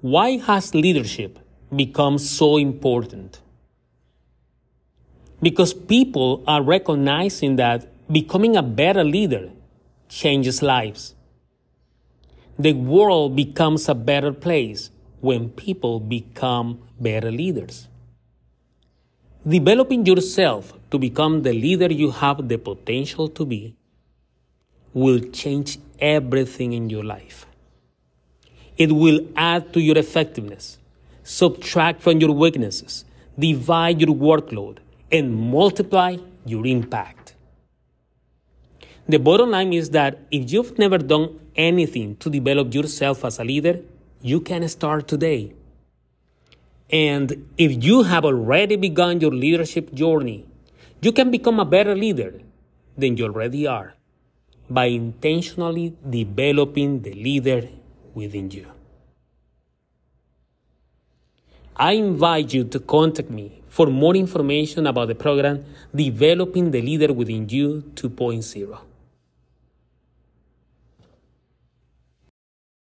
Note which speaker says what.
Speaker 1: Why has leadership become so important? Because people are recognizing that becoming a better leader changes lives. The world becomes a better place when people become better leaders. Developing yourself to become the leader you have the potential to be will change everything in your life. It will add to your effectiveness, subtract from your weaknesses, divide your workload, and multiply your impact. The bottom line is that if you've never done anything to develop yourself as a leader, you can start today. And if you have already begun your leadership journey, you can become a better leader than you already are by intentionally developing the leader within you. I invite you to contact me for more information about the program Developing the Leader Within You 2.0.